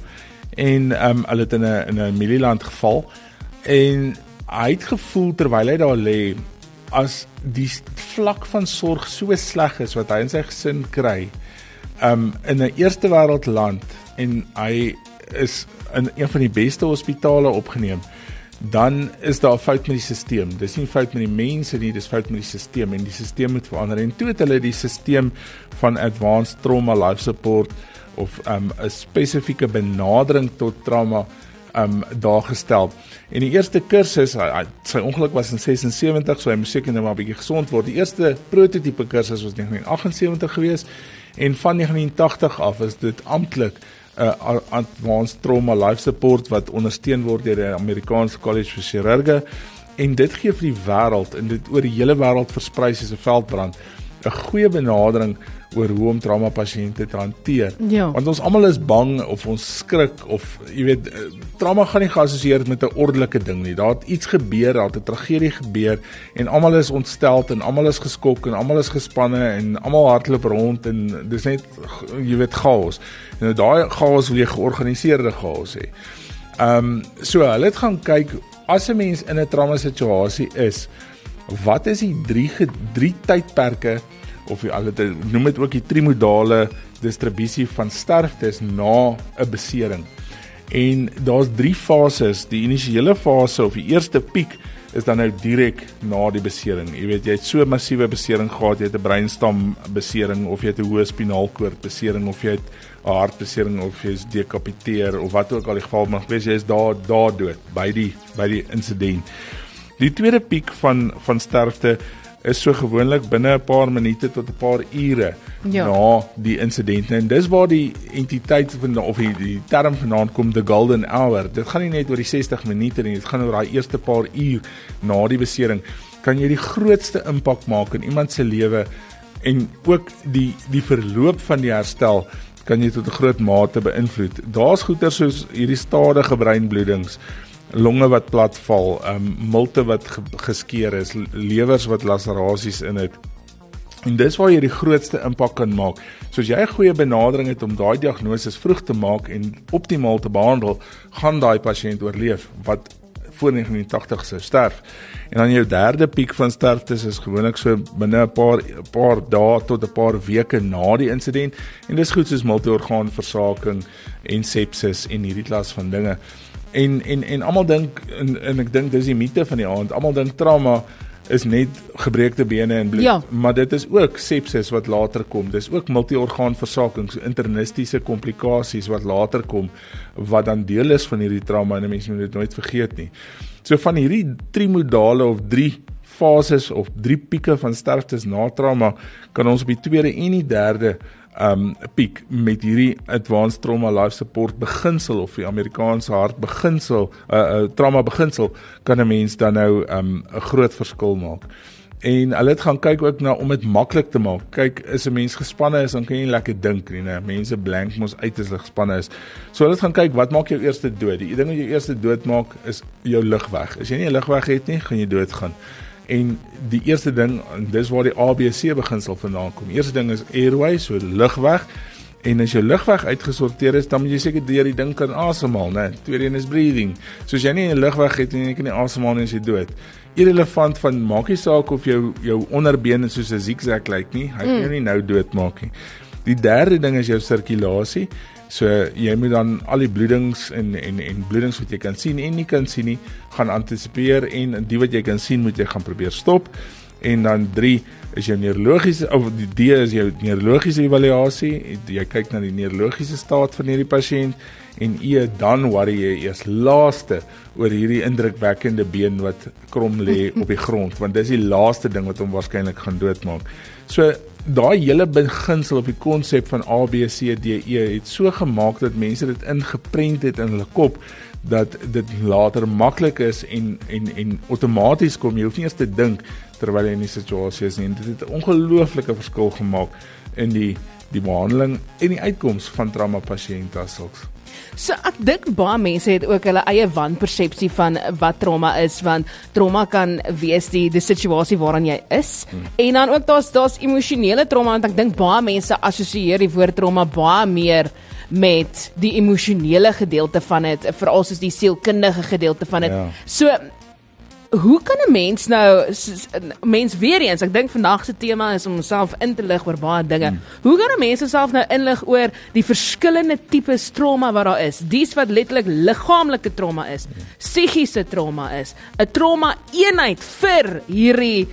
en um hulle het in 'n in 'n mielieland geval en hy het gevoel terwyl hy daar lê as die vlak van sorg so sleg is wat hy en sy gesin kry um in 'n eerste wêreld land en hy is in een van die beste hospitale opgeneem dan is daar 'n fout met die stelsel. Dis nie fout met die mense nie, dis fout met die stelsel en die stelsel moet verander. En toe het hulle die stelsel van advanced trauma life support of um 'n spesifieke benadering tot trauma um daar gestel. En die eerste kursus, sy ongeluk was in 76, so hy moes seker net maar 'n bietjie gesond word. Die eerste prototipe kursus was 1978 gewees en van 1980 af is dit amptelik 'n uh, advanced trauma life support wat ondersteun word deur die Amerikaanse College vir Chirurge en dit gee vir die wêreld en dit oor die hele wêreld versprei soos 'n veldbrand 'n goeie benadering oor hoe om trauma pasiënte te hanteer. Ja. Want ons almal is bang of ons skrik of jy weet eh, trauma gaan nie geassosieer met 'n ordelike ding nie. Daar het iets gebeur, daar het 'n tragedie gebeur en almal is ontstel en almal is geskok en almal is gespanne en almal hardloop rond en dis net jy weet chaos. En nou daai chaos wil jy georganiseerde chaos hê. Ehm um, so hulle het gaan kyk as 'n mens in 'n trauma situasie is, wat is die drie drie tydperke of jy al dit noem dit ook die trimodale distribusie van sterftes na 'n besering. En daar's drie fases. Die initiële fase of die eerste piek is dan nou direk na die besering. Jy weet jy het so massiewe besering gehad, jy het 'n breinstam besering of jy het 'n hoë spinaalkoord besering of jy het 'n hartbesering of jy is dekapiteer of wat ook al die geval mag wees, jy is daar daar dood by die by die insident. Die tweede piek van van sterfte is so gewoonlik binne 'n paar minute tot 'n paar ure ja. na die insident en dis waar die entiteit van of die, die term vanaand kom the golden hour. Dit gaan nie net oor die 60 minute nie, dit gaan oor daai eerste paar uur na die besering. Kan jy die grootste impak maak in iemand se lewe en ook die die verloop van die herstel kan jy tot 'n groot mate beïnvloed. Daar's goeters soos hierdie stadige breinbloedings longe wat platval, ehm um, multe wat ge geskeur is, lewers wat laserasies in het. En dis waar jy die grootste impak kan maak. Soos jy 'n goeie benadering het om daai diagnose vroeg te maak en optimaal te behandel, gaan daai pasiënt oorleef wat voor 1980 sou sterf. En dan jou derde piek van sterftes is gewoonlik so binne 'n paar paar dae tot 'n paar weke na die insident en dis goed soos multiorgaanversaking en sepsis en hierdie klas van dinge. En en en almal dink en, en ek dink dis die mite van die aand. Almal dink trauma is net gebreekte bene en bloed, Ja. maar dit is ook sepsis wat later kom. Dis ook multiorgaanversakings, internistiese komplikasies wat later kom wat dan deel is van hierdie trauma en mense moet dit nooit vergeet nie. So van hierdie trimodale of drie fases of drie pieke van sterftes na trauma kan ons op die tweede en die derde um piek met hierdie advanced trauma life support beginsel of die Amerikaanse hart beginsel uh, uh trauma beginsel kan 'n mens dan nou um 'n groot verskil maak. En hulle het gaan kyk ook na om dit maklik te maak. Kyk, is 'n mens gespanne is, dan kan jy nie lekker dink nie, né? Mense blank mos uit as hulle gespanne is. So hulle het gaan kyk wat maak jou eerste dood? Die ding wat jou eerste dood maak is jou lugweg. As jy nie 'n lugweg het nie, gaan jy doodgaan. En die eerste ding, dis waar die ABC beginsel vandaan kom. Eerste ding is airway, so lugweg. En as jou lugweg uitgesorteer is, dan moet jy seker deur die ding kan asemhaal, né? Tweede een is breathing. So as jy nie 'n lugweg het nie, jy kan nie asemhaal nie as jy dood. Irrelevant van maak nie saak of jou jou onderbene soos 'n zigzag lyk nie, hy kan jou nie nou doodmaak nie. Die derde ding is jou sirkulasie. So jy moet dan al die bloedings en en en bloedings wat jy kan sien en nie kan sien nie, gaan antisipeer en die wat jy kan sien moet jy gaan probeer stop. En dan 3 is jou neurologiese of die D is jou neurologiese evaluasie. Jy kyk na die neurologiese staat van hierdie pasiënt en E dan worry jy eers laaste oor hierdie indrukwekkende been wat krom lê op die grond want dis die laaste ding wat hom waarskynlik gaan doodmaak. So daai hele beginsel of die konsep van A B C D E het so gemaak dat mense dit ingeprent het in hulle kop dat dit later maklik is en en en outomaties kom. Jy hoef nie eers te dink terwyl jy in die situasie is nie. Dit het 'n ongelooflike verskil gemaak in die die behandeling en die uitkoms van trauma pasiënte as sulks. So ek dink baie mense het ook hulle eie wanpersepsie van wat trauma is want trauma kan wees die die situasie waaraan jy is hmm. en dan ook daar's daar's emosionele trauma want ek dink baie mense assosieer die woord trauma baie meer met die emosionele gedeelte van dit veral soos die sielkundige gedeelte van dit. Ja. So Hoe kan 'n mens nou s- s- 'n mens weer eens, ek dink vandag se tema is om homself in te lig oor baie dinge. Hmm. Hoe kan 'n mens homself nou inlig oor die verskillende tipes trauma wat daar is? Dis wat letterlik liggaamlike trauma is, psigiese trauma is, 'n trauma eenheid vir hierdie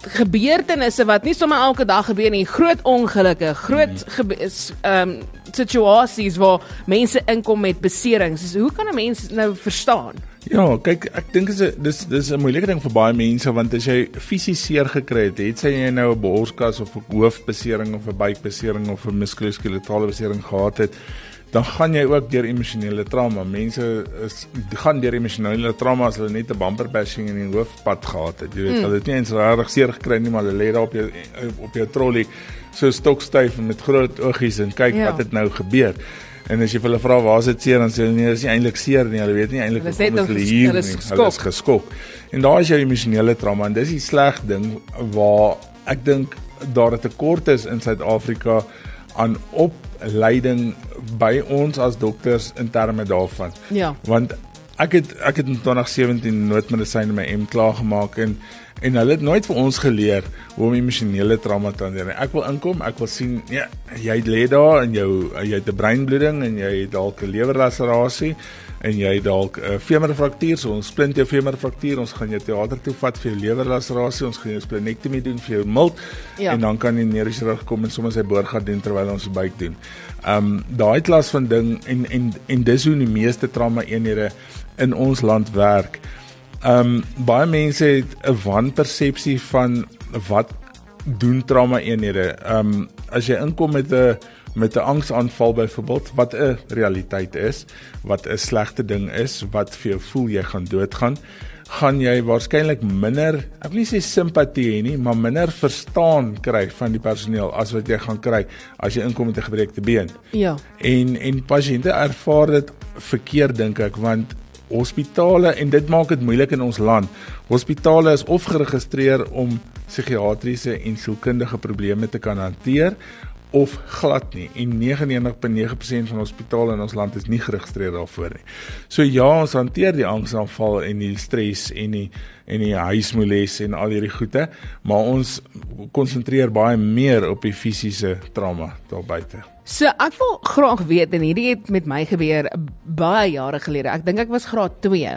gebeurtenisse wat nie sommer elke dag gebeur nie, groot ongelukke, groot is, ehm um, situasies waar mense inkom met beserings. So, hoe kan 'n mens nou verstaan? Ja, kyk, ek dink dis 'n dis dis 'n moeilike ding vir baie mense want as jy fisies seer gekry het, het sy jy nou 'n borskas of 'n hoofbesering of 'n buikbesering of 'n muskuloskeletale besering gehad het, dan gaan jy ook deur emosionele trauma. Mense is gaan deur emosionele trauma as hulle net 'n bumper bashing in die hoofpad gehad het. Jy weet, mm. hulle het nie eens regtig seer gekry nie, maar hulle lê daar op jou op jou trolley so stokstyf met groot oogies en kyk Ja. ja. wat het nou gebeur. En as jy hulle vra waar is dit seer dan sê hulle nee, dis nie eintlik seer nie. Hulle weet nie eintlik Hulle is hoekom is hulle ges- hier hulle nie. is Hulle is geskok. geskok. En daar is jou emosionele trauma en dis die sleg ding waar ek dink daar 'n tekort is in Suid-Afrika aan opleiding by ons as dokters in terme daarvan. Ja. Want ek het ek het in 2017 noodmedisyne my M klaar gemaak en en hulle het nooit vir ons geleer hoe om emosionele trauma te hanteer. nie. Ek wil inkom, ek wil sien ja, jy lê daar en jou jy het 'n breinbloeding en jy het dalk 'n lewerlaserasie en jy dalk 'n femurfraktuur, so ons splint jou femurfraktuur, ons gaan jou teater toe vat vir jou lewerlaserasie, ons gaan jou splenektomie doen vir jou milt Ja. en dan kan die neurochirurg kom en sommer sy boorgat doen terwyl ons buik doen. Um daai klas van ding en en en dis hoe die meeste trauma eenhede in ons land werk. Um baie mense het 'n wanpersepsie van wat doen trauma eenhede. Um as jy inkom met 'n met 'n angsaanval byvoorbeeld wat 'n realiteit is, wat 'n slegte ding is, wat vir jou voel jy gaan doodgaan, gaan jy waarskynlik minder, ek wil nie sê simpatie hê nie, maar minder verstaan kry van die personeel as wat jy gaan kry as jy inkom met 'n gebreekte been. Ja. En en pasiënte ervaar dit verkeerd dink ek want hospitale en dit maak dit moeilik in ons land. Hospitale is of geregistreer om psigiatriese en sielkundige probleme te kan hanteer of glad nie en 99.9% van hospitale in ons land is nie geregistreer daarvoor nie. So ja, ons hanteer die angsaanval en die stres en die en die huismoles en al hierdie goede, maar ons konsentreer baie meer op die fisiese trauma daar buite. So ek wil graag weet en hierdie het met my gebeur baie jare gelede. Ek dink ek was graad 2.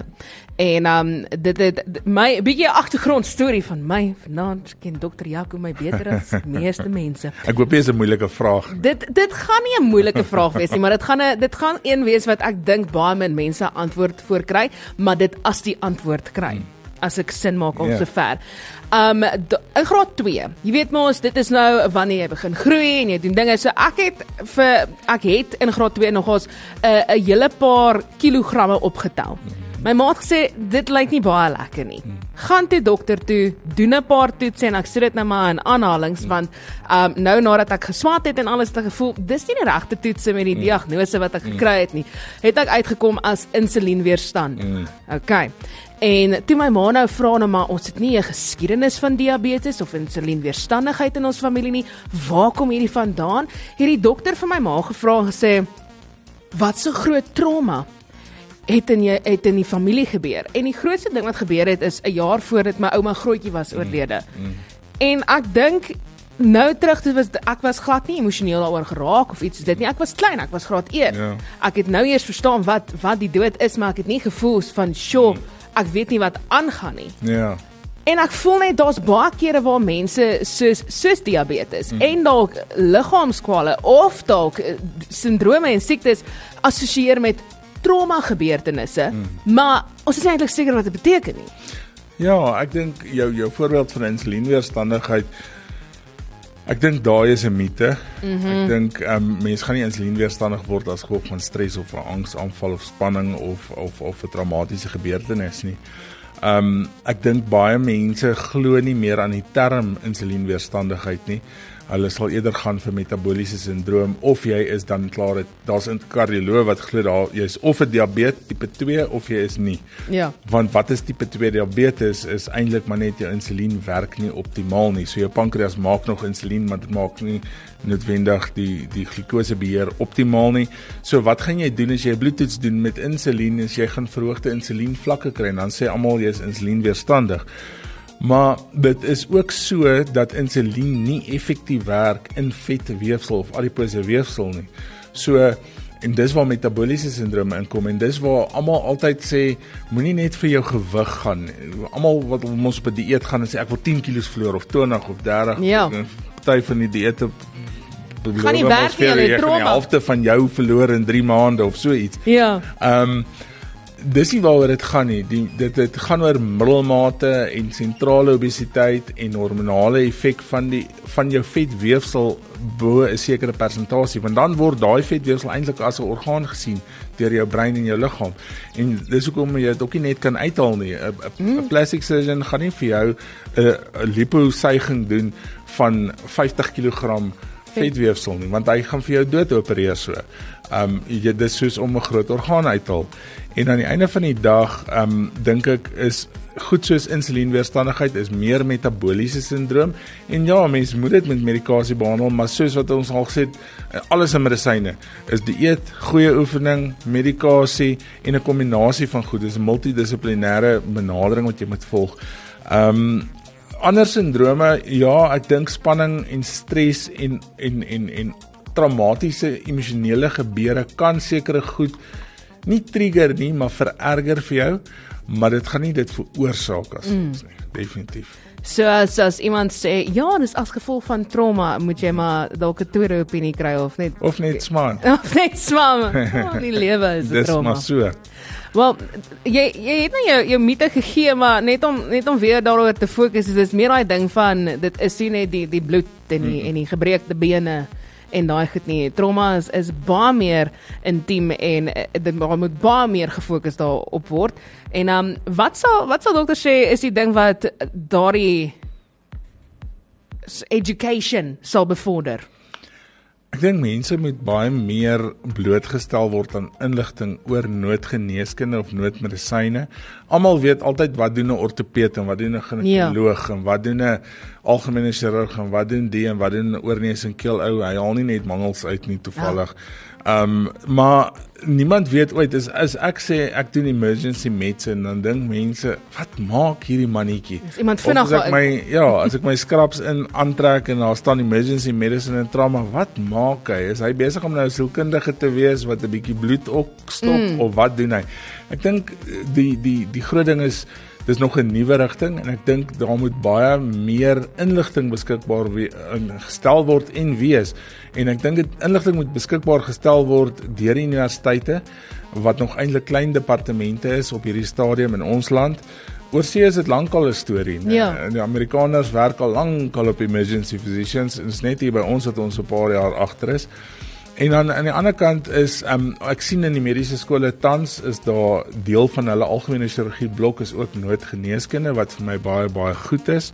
En um dit het my bietjie agtergrond storie van my vanaand ken dokter Jaco my beter as meeste mense. Ek hoop dit is 'n moeilike vraag. Dit dit gaan nie 'n moeilike vraag wees nie, maar dit gaan 'n dit gaan een wees wat ek dink baie min mense antwoord voor kry, maar dit as die antwoord kry. Hmm as ek sin maak om yeah. So ver. Um in graad 2. Jy weet mos dit is nou wanneer jy begin groei en jy doen dinge. So ek het vir ek het in graad 2 nogals 'n uh, 'n hele paar kilogramme opgetel. My ma het gesê dit lyk nie baie lekker nie. Gaan toe dokter toe, doen 'n paar toetse en ek sê dit nou maar in aanhalings want um nou nadat ek geswat het en alles het gevoel, dis nie die regte toetse met die diagnose wat ek gekry het nie. Het ek uitgekom as insulienweerstand. Okay. En toe my ma nou vra nou maar ons het nie 'n geskiedenis van diabetes of insulienweerstandigheid in ons familie nie. Waar kom hierdie vandaan? Hierdie dokter vir my ma gevra en gesê wat so groot trauma het in jy het in die familie gebeur. En die grootste ding wat gebeur het is 'n jaar voordat my ouma grootjie was oorlede. Mm, mm. En ek dink nou terug dit was ek was glad nie emosioneel daaroor geraak of iets dit nie. Ek was klein, ek was graad 1. Ja. Ek het nou eers verstaan wat wat die dood is, maar ek het nie gevoel van sjoe mm ek weet nie wat aangaan nie. Ja. En ek voel net daar's baie kere waar mense soos soos diabetes mm. en dalk liggaamskwale of dalk eh, sindrome en siektes assosieer met trauma gebeurtenisse, mm. maar ons is eintlik seker wat dit beteken nie. Ja, ek dink jou jou voorbeeld van insulienweerstandigheid Ek dink daai is 'n mite. Mm -hmm. Ek dink um, mense gaan nie insulienweerstandig word as gevolg van stres of 'n angsaanval of spanning of of of 'n traumatiese gebeurtenis nie. Um ek dink baie mense glo nie meer aan die term insulienweerstandigheid nie hulle sal eerder gaan vir metabooliese sindroom of jy is dan klaar het daar's 'n kardioloog wat glo daar jy's of 'n diabetes tipe 2 of jy is nie. Ja. Want wat is tipe 2 diabetes is eintlik maar net jou insulien werk nie optimaal nie. So jou pankreas maak nog insulien maar dit maak nie noodwendig die die glikose beheer optimaal nie. So wat gaan jy doen as jy 'n bloedtoets doen met insulien as jy gaan verhoogde insulien vlakke kry en dan sê almal jy's insulienweerstandig. Maar dit is ook so dat insulien nie effektief werk in vetweefsel of adipose weefsel nie. So en dis waar metabooliese sindroom inkom en dis waar almal altyd sê moenie net vir jou gewig gaan. Almal wat ons op 'n dieet gaan en sê ek wil 10 kg verloor of 20 of 30. Ja. Party van die dieete gaan nie werk nie, jy het die helfte van jou verloor in 3 maande of so iets. Ja. Ehm um, dis nie waaroor dit gaan nie. Die dit dit gaan oor middelmate en sentrale obesiteit en hormonale effek van die van jou vetweefsel bo 'n sekere persentasie. Want dan word daai vetweefsel eintlik as 'n orgaan gesien deur jou brein en jou liggaam. En dis hoekom jy dit ook nie net kan uithaal nie. 'n 'n hmm. plastic surgeon gaan nie vir jou 'n liposuiging doen van 50 kg vetweefsel nie, want hy gaan vir jou dood opereer so. Um jy dis soos om 'n groot orgaan uit te haal. En aan die einde van die dag, um dink ek is goed soos insulienweerstandigheid is meer metabooliese sindroom en ja, mense moet dit met medikasie behandel, maar soos wat ons al gesê het, alles in medisyne is dieet, goeie oefening, medikasie en 'n kombinasie van goed. Dis 'n multidissiplinêre benadering wat jy moet volg. Um ander sindrome, ja, ek dink spanning en stres en en en en traumatiese emosionele gebeure kan sekere goed nie trigger nie, maar vererger vir jou, maar dit gaan nie dit veroorsaak as mm. nie, definitief. So as as iemand sê ja, dis as gevolg van trauma, moet jy maar dalk 'n tweede opinie kry of net of net smaan. Of net smaan. Oh, die lewe is 'n trauma. Dis maar so. Wel, jy jy het nou jou jou mite gegee, maar net om net om weer daaroor te fokus, is dit meer daai ding van dit is nie net die die bloed en die mm. en die gebreekte bene en daai goed nie. Trauma is is baie meer intiem en eh, dit moet baie meer gefokus daarop word. En ehm um, wat sal wat sal dokter sê is die ding wat daardie education sal bevorder? Ek dink mense moet baie meer blootgestel word aan inligting oor noodgeneeskunde of noodmedisyne. Almal weet altyd wat doen 'n ortoped en wat doen 'n ginekoloog ja. en wat doen 'n algemene chirurg en wat doen die en wat doen 'n oorneus en keel ou. Hy haal nie net mangels uit nie toevallig. Ja. Um, maar niemand weet ooit is as ek sê ek doen emergency medicine dan dink mense wat maak hierdie mannetjie? Is iemand vinnig as ek my ja, as ek my skraps in aantrek en daar staan emergency medicine en trauma, wat maak hy? Is hy besig om nou sielkundige te wees wat 'n bietjie bloed opstop mm. of wat doen hy? Ek dink die die die groot ding is dis nog 'n nuwe rigting en ek dink daar moet baie meer inligting beskikbaar gestel word en wees en ek dink dit inligting moet beskikbaar gestel word deur die universiteite wat nog eintlik klein departemente is op hierdie stadium in ons land Oorsee is dit lankal 'n storie. Ja. Die Amerikaners werk al lank al op emergency physicians en is net hier by ons wat ons 'n paar jaar agter is. En dan aan die ander kant is um ek sien in die mediese skole tans is daar deel van hulle algemene chirurgie blok is ook noodgeneeskunde wat vir my baie baie goed is.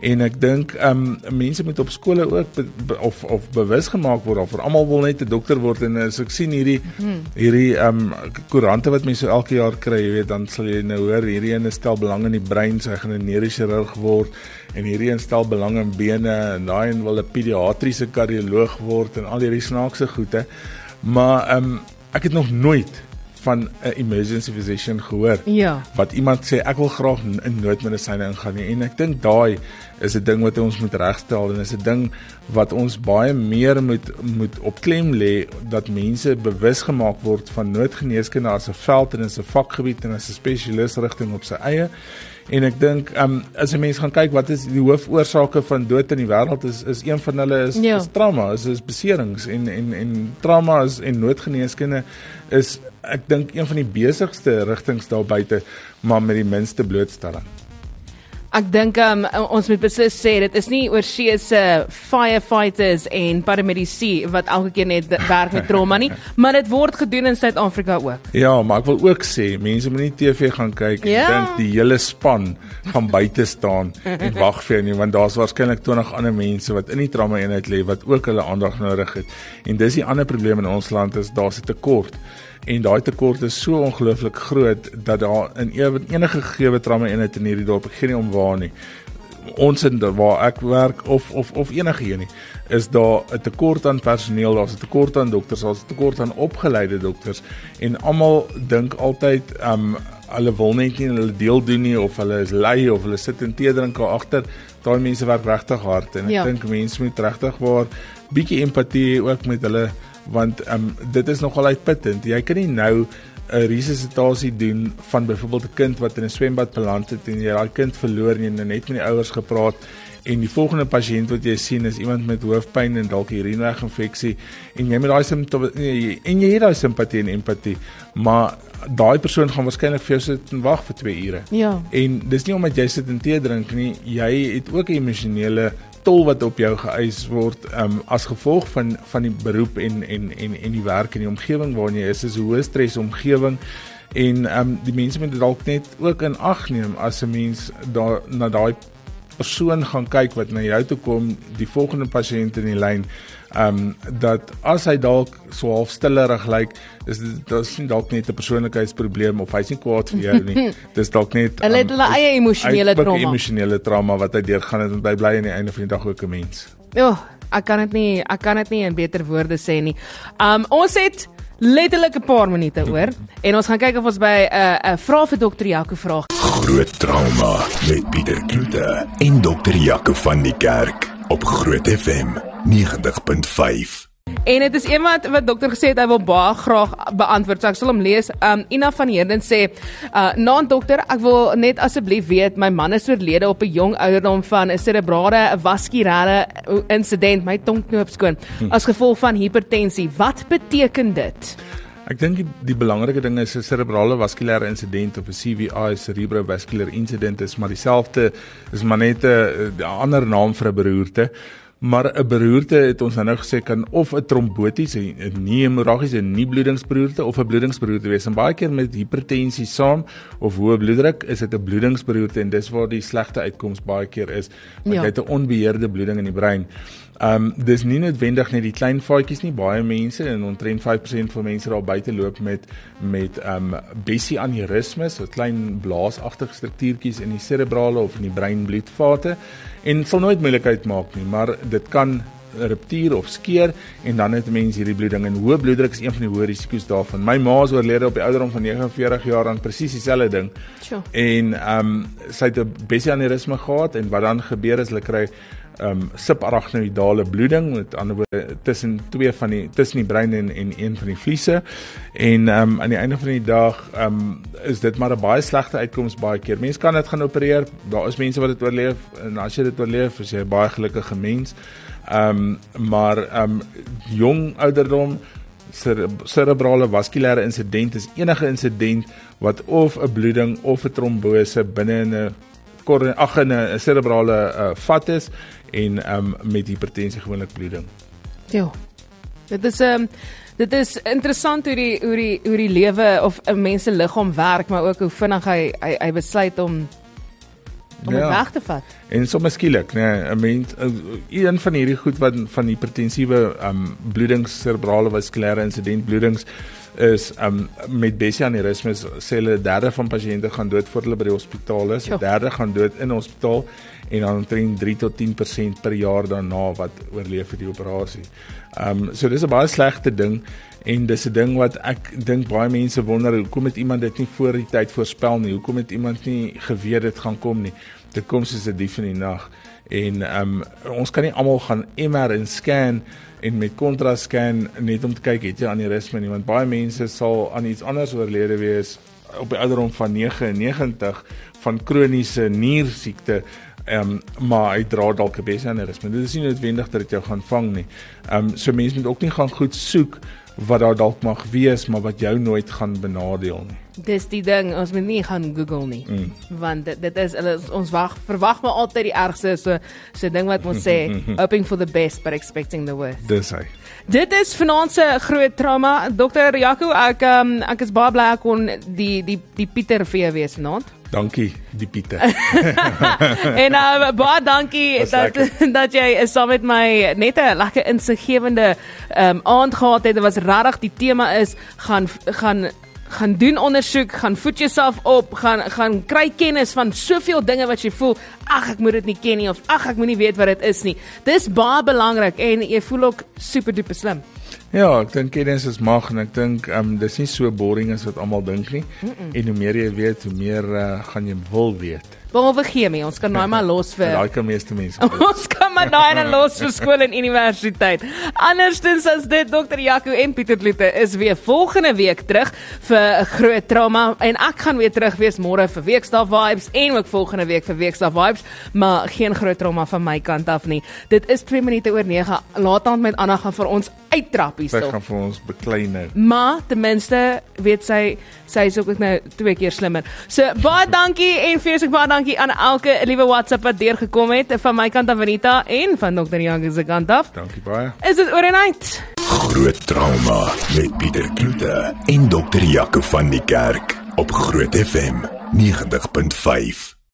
En ek dink um mense moet op skole ook be, be, of of bewus gemaak word of almal wil net 'n dokter word en as ek sien hierdie hmm. hierdie um koerante wat mense so elke jaar kry, jy weet, dan sal jy nou hoor hierdie een stel belang in die brein, sy gaan 'n neurochirurg word en hierdie een stel belang in bene en daai een wil 'n pediatriese kardioloog word en al hierdie snaakse goede. Maar um ek het nog nooit van 'n emergency physician gehoor. Ja. Wat iemand sê ek wil graag in noodmedisyne ingaan nie en ek dink daai is 'n ding wat ons moet regstel en is 'n ding wat ons baie meer moet moet op klem lê dat mense bewus gemaak word van noodgeneeskunde as 'n veld en as 'n vakgebied en as 'n spesialis rigting op sy eie. En ek dink, um, as 'n mens gaan kyk wat is die hoofoorsake van dood in die wêreld is is een van hulle is, ja. is trauma, is is beserings en en en trauma is en noodgeneeskunde is ek dink een van die besigste rigtings daar buite, maar met die minste blootstelling. Ek dink um, ons moet beslis sê dit is nie oor see se firefighters en paramedici wat elke keer net werk met trauma nie, maar dit word gedoen in Suid-Afrika ook. Ja, maar ek wil ook sê mense moet nie TV gaan kyk en ja. dink die hele span gaan buite staan en wag vir jou nie want daar's waarskynlik 20 ander mense wat in die trauma eenheid lê wat ook hulle aandag nodig het. En dis die ander probleem in ons land is daar's 'n tekort en daai tekort is so ongelooflik groot dat daar in enige gegee trauma eenheid in hierdie dorp geen om waar nie. Ons in waar ek werk of of of enige een nie is daar 'n tekort aan personeel daar's 'n tekort aan dokters daar's 'n tekort aan opgeleide dokters. En almal dink altyd um hulle wil net nie hulle deel doen nie of hulle is lui of hulle sit in teedrink agter daai mense werk regtig hard en ek ja. dink mense moet regtig waar bietjie empatie ook met hulle want um, dit is nogal uitputtend. Jy kan nie nou 'n resusitasie doen van byvoorbeeld 'n kind wat in 'n swembad beland het en jy daai kind verloor en jy net met die ouers gepraat en die volgende pasiënt wat jy sien is iemand met hoofpyn en dalk urineweginfeksie en jy met daai simptome nee, en jy het daai simpatie en empatie maar daai persoon gaan waarskynlik vir jou sit en wag vir 2 ure. Ja. En dis nie omdat jy sit en tee drink nie, jy het ook 'n emosionele tol wat op jou geëis word um, as gevolg van van die beroep en en en en die werk en die omgewing waarin jy is is 'n hoë stres omgewing. En um, die mense moet dalk net ook in ag neem as 'n mens daar na daai persoon gaan kyk wat na jou toe kom die volgende pasiënt in die lyn um, dat as hy dalk so half stillerig lyk, is dit dis nie dalk net 'n persoonlikheidsprobleem of hy's nie kwaad vir jou nie. Dis dalk net hulle het um, hulle eie emosionele trauma. 'n emosionele trauma wat hy deurgaan het en hy bly aan die einde van die dag ook 'n mens. Ja, ek kan dit nie ek kan dit nie in beter woorde sê nie. Um ons het letterlik 'n paar minute oor en ons gaan kyk of ons by 'n uh, 'n uh, vrae vir dokter Jaco vra. Groot trauma met Pieter Kloete en dokter Jaco van die kerk op Groot FM 90.5. En dit is iemand wat dokter gesê het hy wil baie graag beantwoord. So ek sal hom lees. Um Ina van Heerden sê, uh "Naam dokter, ek wil net asseblief weet my man is oorlede op 'n jong ouderdom van 'n cerebrale vaskulêre insident, my tongknoop skoon, hm. as gevolg van hipertensie. Wat beteken dit?" Ek dink die, die belangrike ding is 'n cerebrale vaskulêre insident of 'n CVI, cerebrovascular incident is maar dieselfde is maar net 'n ander naam vir 'n beroerte. Maar 'n beroerte het ons nou gesê kan of 'n trombotiese, nie hemorragiese nie bloedingsberoerte of 'n bloedingsberoerte wees. En baie keer met hipertensie saam of hoë bloeddruk is dit 'n bloedingsberoerte en dis waar die slegte uitkoms baie keer is, want ja. jy het 'n onbeheerde bloeding in die brein. Ehm um, dis nie noodwendig net die klein vaatjies nie, baie mense en omtrent 5% van mense daar buite loop met met ehm um, bessie aneurysmes, so klein blaasagtige struktuurtjies in die serebrale of in die breinbloedvate en sal nooit moeilikheid maak nie, maar dit kan ruptuur of skeur en dan het mense hierdie bloeding en hoë bloeddruk is een van die hoë risiko's daarvan. My ma is oorlede op die ouderdom van 49 jaar aan presies dieselfde ding. Sure. En ehm um, sy het 'n bessie aneurysme gehad en wat dan gebeur is hulle kry um subarachnoidale bloeding met ander woorde tussen twee van die tussen die brein en en een van die vliese en um aan die einde van die dag um is dit maar 'n baie slegte uitkoms baie keer. Mense kan dit gaan opereer. Daar is mense wat dit oorleef en as jy dit oorleef, is jy 'n baie gelukkige mens. Um maar um jong ouderdom cerebrale vaskulêre insident is enige insident wat of 'n bloeding of 'n trombose binne 'n ag in 'n cerebrale uh, vat is en um met hipertensie gewoonlik bloeding. Ja. Dit is um dit is interessant hoe die hoe die hoe die lewe of 'n mens se liggaam werk, maar ook hoe vinnig hy hy, hy besluit om om ja. weg te vat. En sommer skielik, nee, 'n mens een van hierdie goed wat van hipertensiewe um bloedings cerebrale vaskulêre insident bloedings is um met Bessie aneurysmes sê hulle 'n derde van pasiënte gaan dood voor hulle by die hospitaal is, 'n derde gaan dood in hospitaal en dan omtrent 3 tot 10% per jaar daarna wat oorleef vir die operasie. Um so dis 'n baie slegte ding en dis 'n ding wat ek dink baie mense wonder hoekom het iemand dit nie voor die tyd voorspel nie? Hoekom het iemand nie geweet dit gaan kom nie? Dit kom soos 'n dief in die nag en um ons kan nie almal gaan MR en scan en met kontras scan net om te kyk het jy aneurysme nie want baie mense sal aan iets anders oorlede wees op die ouderdom van 99 van kroniese niersiekte Ehm um, maar hy dra dalk 'n besse aneurysme. Dit is nie noodwendig dat dit jou gaan vang nie. Ehm um, so mense moet ook nie gaan goed soek wat daar dalk mag wees, maar wat jou nooit gaan benadeel nie. Dis die ding, ons moet nie gaan Google nie. Mm. Want dit dit is hulle ons wag verwag maar altyd die ergste so so ding wat ons sê hoping for the best but expecting the worst. Dis hy. Dit is vanaand se groot trauma. Dr. Jaco, ek um, ek is baie bly ek kon die die die Pieter vir jou wees vanaand. Dankie, die Pieter. en uh, baie dankie dat lekker. dat jy is saam met my net 'n lekker insiggewende um, aand gehad het. Dit was regtig die tema is gaan gaan gaan doen ondersoek, gaan voed jouself op, gaan gaan kry kennis van soveel dinge wat jy voel, ag ek moet dit nie ken nie of ag ek moenie weet wat dit is nie. Dis baie belangrik en jy voel ook super duper slim. Ja, ek dink kennis is mag en ek dink ehm um, dis nie so boring as wat almal dink nie. Mm -mm. En hoe meer jy weet, hoe meer uh, gaan jy wil weet. Behalwe chemie, ons kan nou maar los vir Daai kan meeste mense. ons kan maar daai en los vir skool en universiteit. Andersins as dit Dr. Jaco en Pieter Kloete is weer volgende week terug vir 'n groot trauma en ek gaan weer terug wees môre vir Weekstaf Vibes en ook volgende week vir Weekstaf Vibes, maar geen groot trauma van my kant af nie. Dit is 2 minute oor 9. Laat aan met Anna gaan vir ons uittrap hierso. Sy gaan vir ons beklein nou. Maar ten minste weet sy sy is ook nou twee keer slimmer. So baie dankie en vir jou baie dankie aan elke liewe WhatsApp wat deurgekom het van my kant af Anita en van Dr. Young se kant af. Dankie baie. Is dit oor en uit? Groot trauma met Pieter Kloete en Dr. Jaco van die Kerk op Groot FM 90.5.